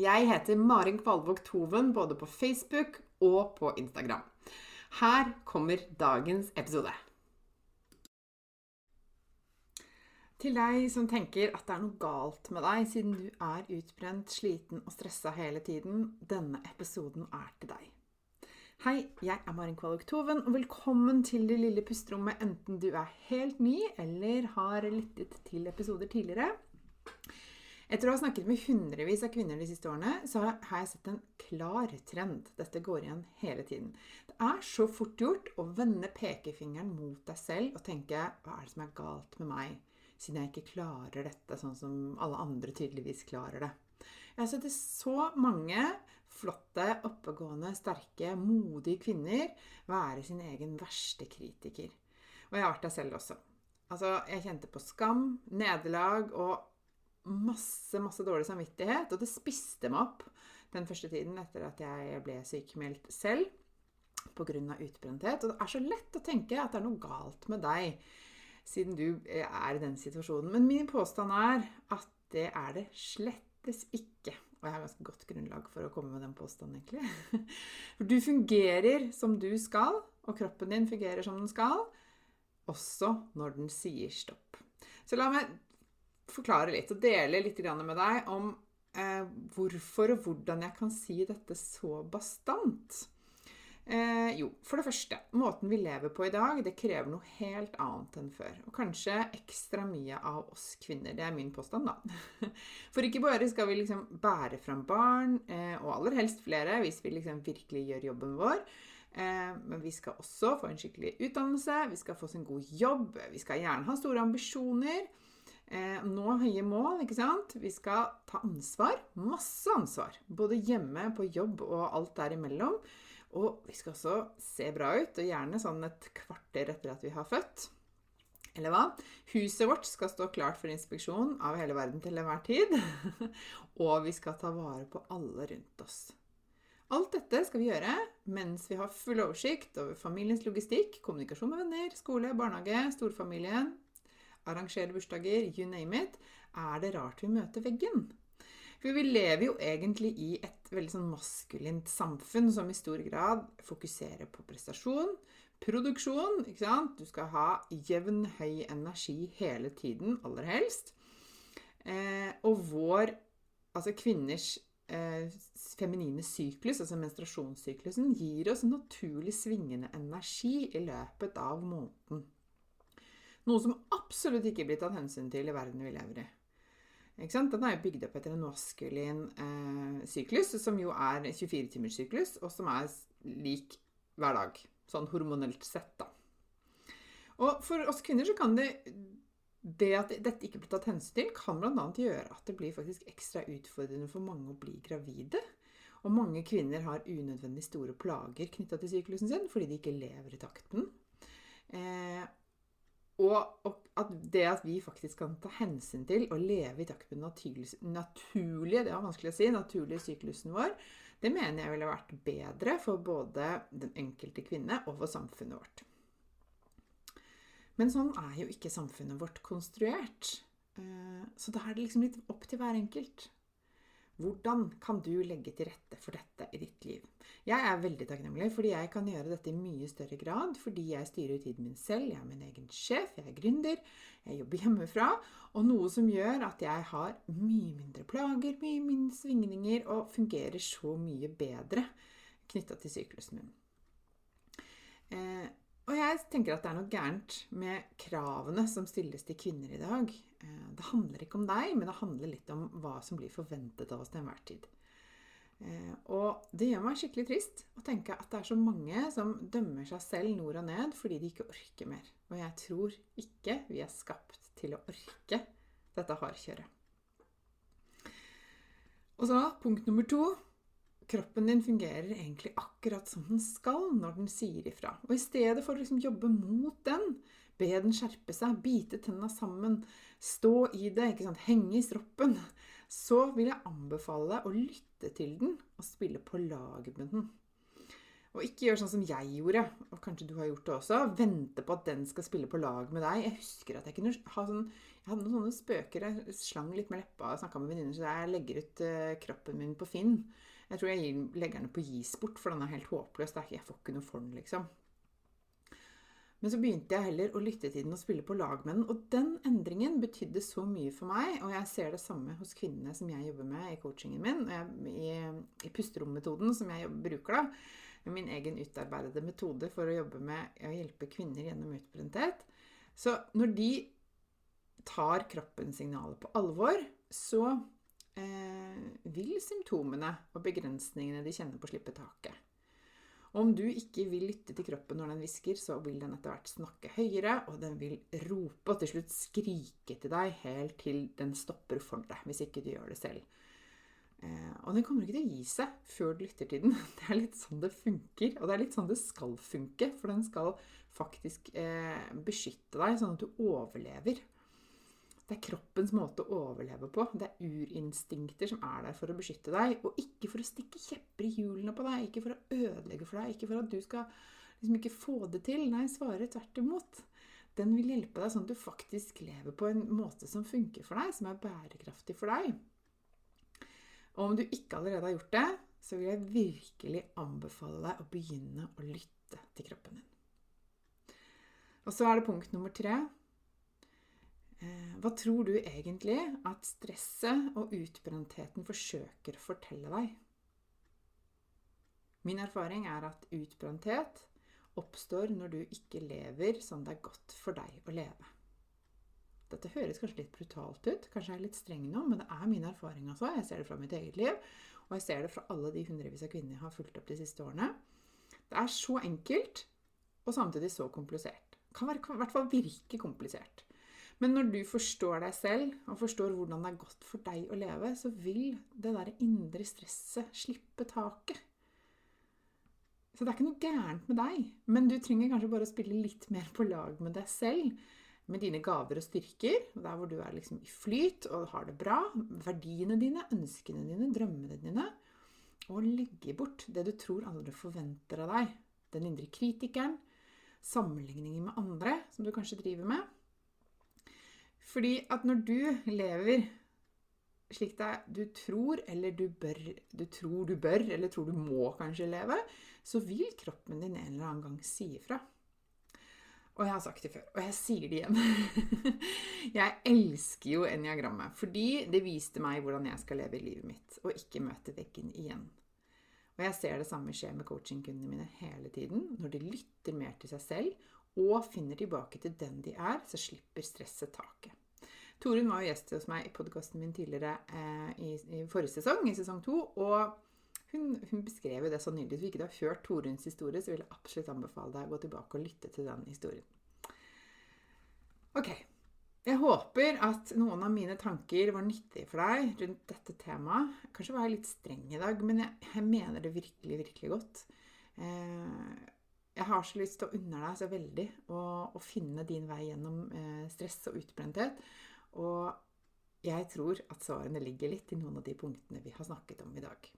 Jeg heter Marin Kvalvåg Toven både på Facebook og på Instagram. Her kommer dagens episode. Til deg som tenker at det er noe galt med deg siden du er utbrent, sliten og stressa hele tiden, denne episoden er til deg. Hei, jeg er Marin Kvalvåg Toven, og velkommen til det lille pusterommet enten du er helt ny eller har lyttet til episoder tidligere. Etter å ha snakket med hundrevis av kvinner de siste årene, så har jeg sett en klar trend. Dette går igjen hele tiden. Det er så fort gjort å vende pekefingeren mot deg selv og tenke hva er det som er galt med meg, siden jeg ikke klarer dette sånn som alle andre tydeligvis klarer det. Jeg har sett så mange flotte, oppegående, sterke, modige kvinner være sin egen verste kritiker. Og jeg har vært der selv også. Altså, jeg kjente på skam, nederlag og masse, masse dårlig samvittighet. Og det spiste meg opp den første tiden etter at jeg ble sykemeldt selv pga. utbrenthet. Og det er så lett å tenke at det er noe galt med deg siden du er i den situasjonen. Men min påstand er at det er det slettes ikke. Og jeg har ganske godt grunnlag for å komme med den påstanden, egentlig. For du fungerer som du skal, og kroppen din fungerer som den skal, også når den sier stopp. Så la meg forklare litt og dele litt med deg om eh, hvorfor og hvordan jeg kan si dette så bastant. Eh, jo, for det første, måten vi lever på i dag, det krever noe helt annet enn før. Og kanskje ekstra mye av oss kvinner. Det er min påstand, da. For ikke bare skal vi liksom bære fram barn, eh, og aller helst flere, hvis vi liksom virkelig gjør jobben vår. Eh, men vi skal også få en skikkelig utdannelse, vi skal få oss en god jobb, vi skal gjerne ha store ambisjoner eh, nå høye mål, ikke sant? Vi skal ta ansvar. Masse ansvar. Både hjemme, på jobb og alt derimellom. Og vi skal også se bra ut, og gjerne sånn et kvarter etter at vi har født. Eller hva? Huset vårt skal stå klart for inspeksjon av hele verden til enhver tid. og vi skal ta vare på alle rundt oss. Alt dette skal vi gjøre mens vi har full oversikt over familiens logistikk, kommunikasjon med venner, skole, barnehage, storfamilien, arrangere bursdager, you name it, er det rart vi møter veggen. For vi lever jo egentlig i et veldig sånn maskulint samfunn som i stor grad fokuserer på prestasjon, produksjon. ikke sant? Du skal ha jevn, høy energi hele tiden, aller helst. Eh, og vår, altså kvinners eh, feminine syklus, altså menstruasjonssyklusen, gir oss naturlig svingende energi i løpet av måneden. Noe som absolutt ikke blir tatt hensyn til i verden vi lever i. Den er jo bygd opp etter en maskulin eh, syklus, som jo er 24-timers syklus, og som er lik hver dag. Sånn hormonelt sett, da. Og for oss kvinner så kan det det at dette ikke blir tatt hensyn til, kan bl.a. gjøre at det blir faktisk ekstra utfordrende for mange å bli gravide. Og mange kvinner har unødvendig store plager knytta til syklusen sin fordi de ikke lever i takten. Eh, og, at det at vi faktisk kan ta hensyn til å leve i takt med den naturlige det var vanskelig å si, naturlige syklusen vår, det mener jeg ville vært bedre for både den enkelte kvinne og for samfunnet vårt. Men sånn er jo ikke samfunnet vårt konstruert. Eh, så da er det liksom litt opp til hver enkelt. Hvordan kan du legge til rette for dette i ditt liv? Jeg er veldig takknemlig fordi jeg kan gjøre dette i mye større grad. Fordi jeg styrer tiden min selv, jeg er min egen sjef, jeg er gründer, jeg jobber hjemmefra. Og noe som gjør at jeg har mye mindre plager, mye mindre svingninger og fungerer så mye bedre knytta til syklusen min. Eh, jeg tenker at det er noe gærent med kravene som stilles til kvinner i dag. Eh, det handler ikke om deg, men det handler litt om hva som blir forventet av oss til enhver tid. Eh, og det gjør meg skikkelig trist å tenke at det er så mange som dømmer seg selv nord og ned fordi de ikke orker mer. Og jeg tror ikke vi er skapt til å orke dette hardkjøret. Og så punkt nummer to kroppen din fungerer egentlig akkurat som den skal når den sier ifra. Og i stedet for å liksom jobbe mot den, be den skjerpe seg, bite tenna sammen, stå i det, ikke sant, henge i stroppen, så vil jeg anbefale å lytte til den og spille på lag med den. Og ikke gjør sånn som jeg gjorde, og kanskje du har gjort det også. Vente på at den skal spille på lag med deg. Jeg husker at jeg kunne ha sånn Jeg hadde noen sånne spøker. Jeg slang litt med leppa og snakka med venninner, så jeg legger ut uh, kroppen min på Finn. Jeg tror jeg legger den på gis bort, for den er helt håpløs. Jeg får ikke noe for den, liksom. Men så begynte jeg heller å lytte til den og spille på lag med den. Og den endringen betydde så mye for meg, og jeg ser det samme hos kvinnene som jeg jobber med i coachingen min, i, i pusterommetoden som jeg bruker da. Min egen utarbeidede metode for å jobbe med å hjelpe kvinner gjennom utbrenthet. Så når de tar kroppens signaler på alvor, så vil symptomene og begrensningene de kjenner på, slippe taket. Om du ikke vil lytte til kroppen når den hvisker, så vil den etter hvert snakke høyere, og den vil rope og til slutt skrike til deg helt til den stopper for deg, hvis ikke du gjør det selv. Eh, og den kommer ikke til å gi seg før du lytter til den. Det er litt sånn det funker, og det er litt sånn det skal funke, for den skal faktisk eh, beskytte deg sånn at du overlever. Det er kroppens måte å overleve på. Det er urinstinkter som er der for å beskytte deg, og ikke for å stikke kjepper i hjulene på deg, ikke for å ødelegge for deg, ikke for at du skal liksom ikke få det til. Nei, svarer tvert imot. Den vil hjelpe deg sånn at du faktisk lever på en måte som funker for deg, som er bærekraftig for deg. Og om du ikke allerede har gjort det, så vil jeg virkelig anbefale deg å begynne å lytte til kroppen din. Og så er det punkt nummer tre hva tror du egentlig at stresset og utbrentheten forsøker å fortelle deg? Min erfaring er at utbrenthet oppstår når du ikke lever som det er godt for deg å leve. Dette høres kanskje litt brutalt ut, kanskje jeg er litt streng nå, men det er min erfaring altså. Jeg ser det fra mitt eget liv, og jeg ser det fra alle de hundrevis av kvinner jeg har fulgt opp de siste årene. Det er så enkelt, og samtidig så komplisert. Det kan, i hvert fall virke komplisert. Men når du forstår deg selv, og forstår hvordan det er godt for deg å leve, så vil det der indre stresset slippe taket. Så det er ikke noe gærent med deg, men du trenger kanskje bare å spille litt mer på lag med deg selv. Med dine gaver og styrker, der hvor du er liksom i flyt og har det bra. Verdiene dine, ønskene dine, drømmene dine. Og legge bort det du tror andre forventer av deg. Den indre kritikeren. Sammenligninger med andre, som du kanskje driver med. Fordi at når du lever slik det du tror, eller du bør, du tror du bør, eller tror du må kanskje leve, så vil kroppen din en eller annen gang si ifra. Og jeg har sagt det før, og jeg sier det igjen. jeg elsker jo eniagrammet, fordi det viste meg hvordan jeg skal leve livet mitt, og ikke møte veggen igjen. Og jeg ser det samme skje med coachingkundene mine hele tiden. Når de lytter mer til seg selv og finner tilbake til den de er, så slipper stresset taket. Torunn var jo gjest hos meg i podkasten min tidligere eh, i, i, forrige sesong, i sesong to. Og hun, hun beskrev jo det så nydelig. Hvis ikke har hørt Torunns historie, så vil jeg absolutt anbefale deg å gå tilbake og lytte til den historien. Ok. Jeg håper at noen av mine tanker var nyttige for deg rundt dette temaet. Kanskje var jeg litt streng i dag, men jeg, jeg mener det virkelig, virkelig godt. Eh, jeg har så lyst til å unne deg så veldig å, finne din vei gjennom eh, stress og utbrenthet. Og jeg tror at svarene ligger litt i noen av de punktene vi har snakket om i dag.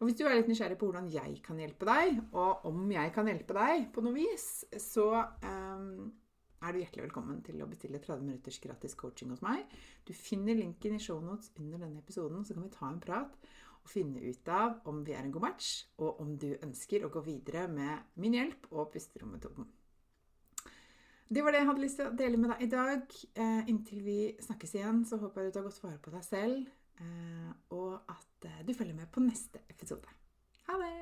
Og hvis du er litt nysgjerrig på hvordan jeg kan hjelpe deg, og om jeg kan hjelpe deg på noe vis, så um, er du hjertelig velkommen til å bestille 30 minutters gratis coaching hos meg. Du finner linken i shownotes under denne episoden, så kan vi ta en prat og finne ut av om vi er en god match, og om du ønsker å gå videre med min hjelp og pusterommetoden. Det var det jeg hadde lyst til å dele med deg i dag. Eh, inntil vi snakkes igjen, så håper jeg du tar godt vare på deg selv, eh, og at eh, du følger med på neste episode. Ha det!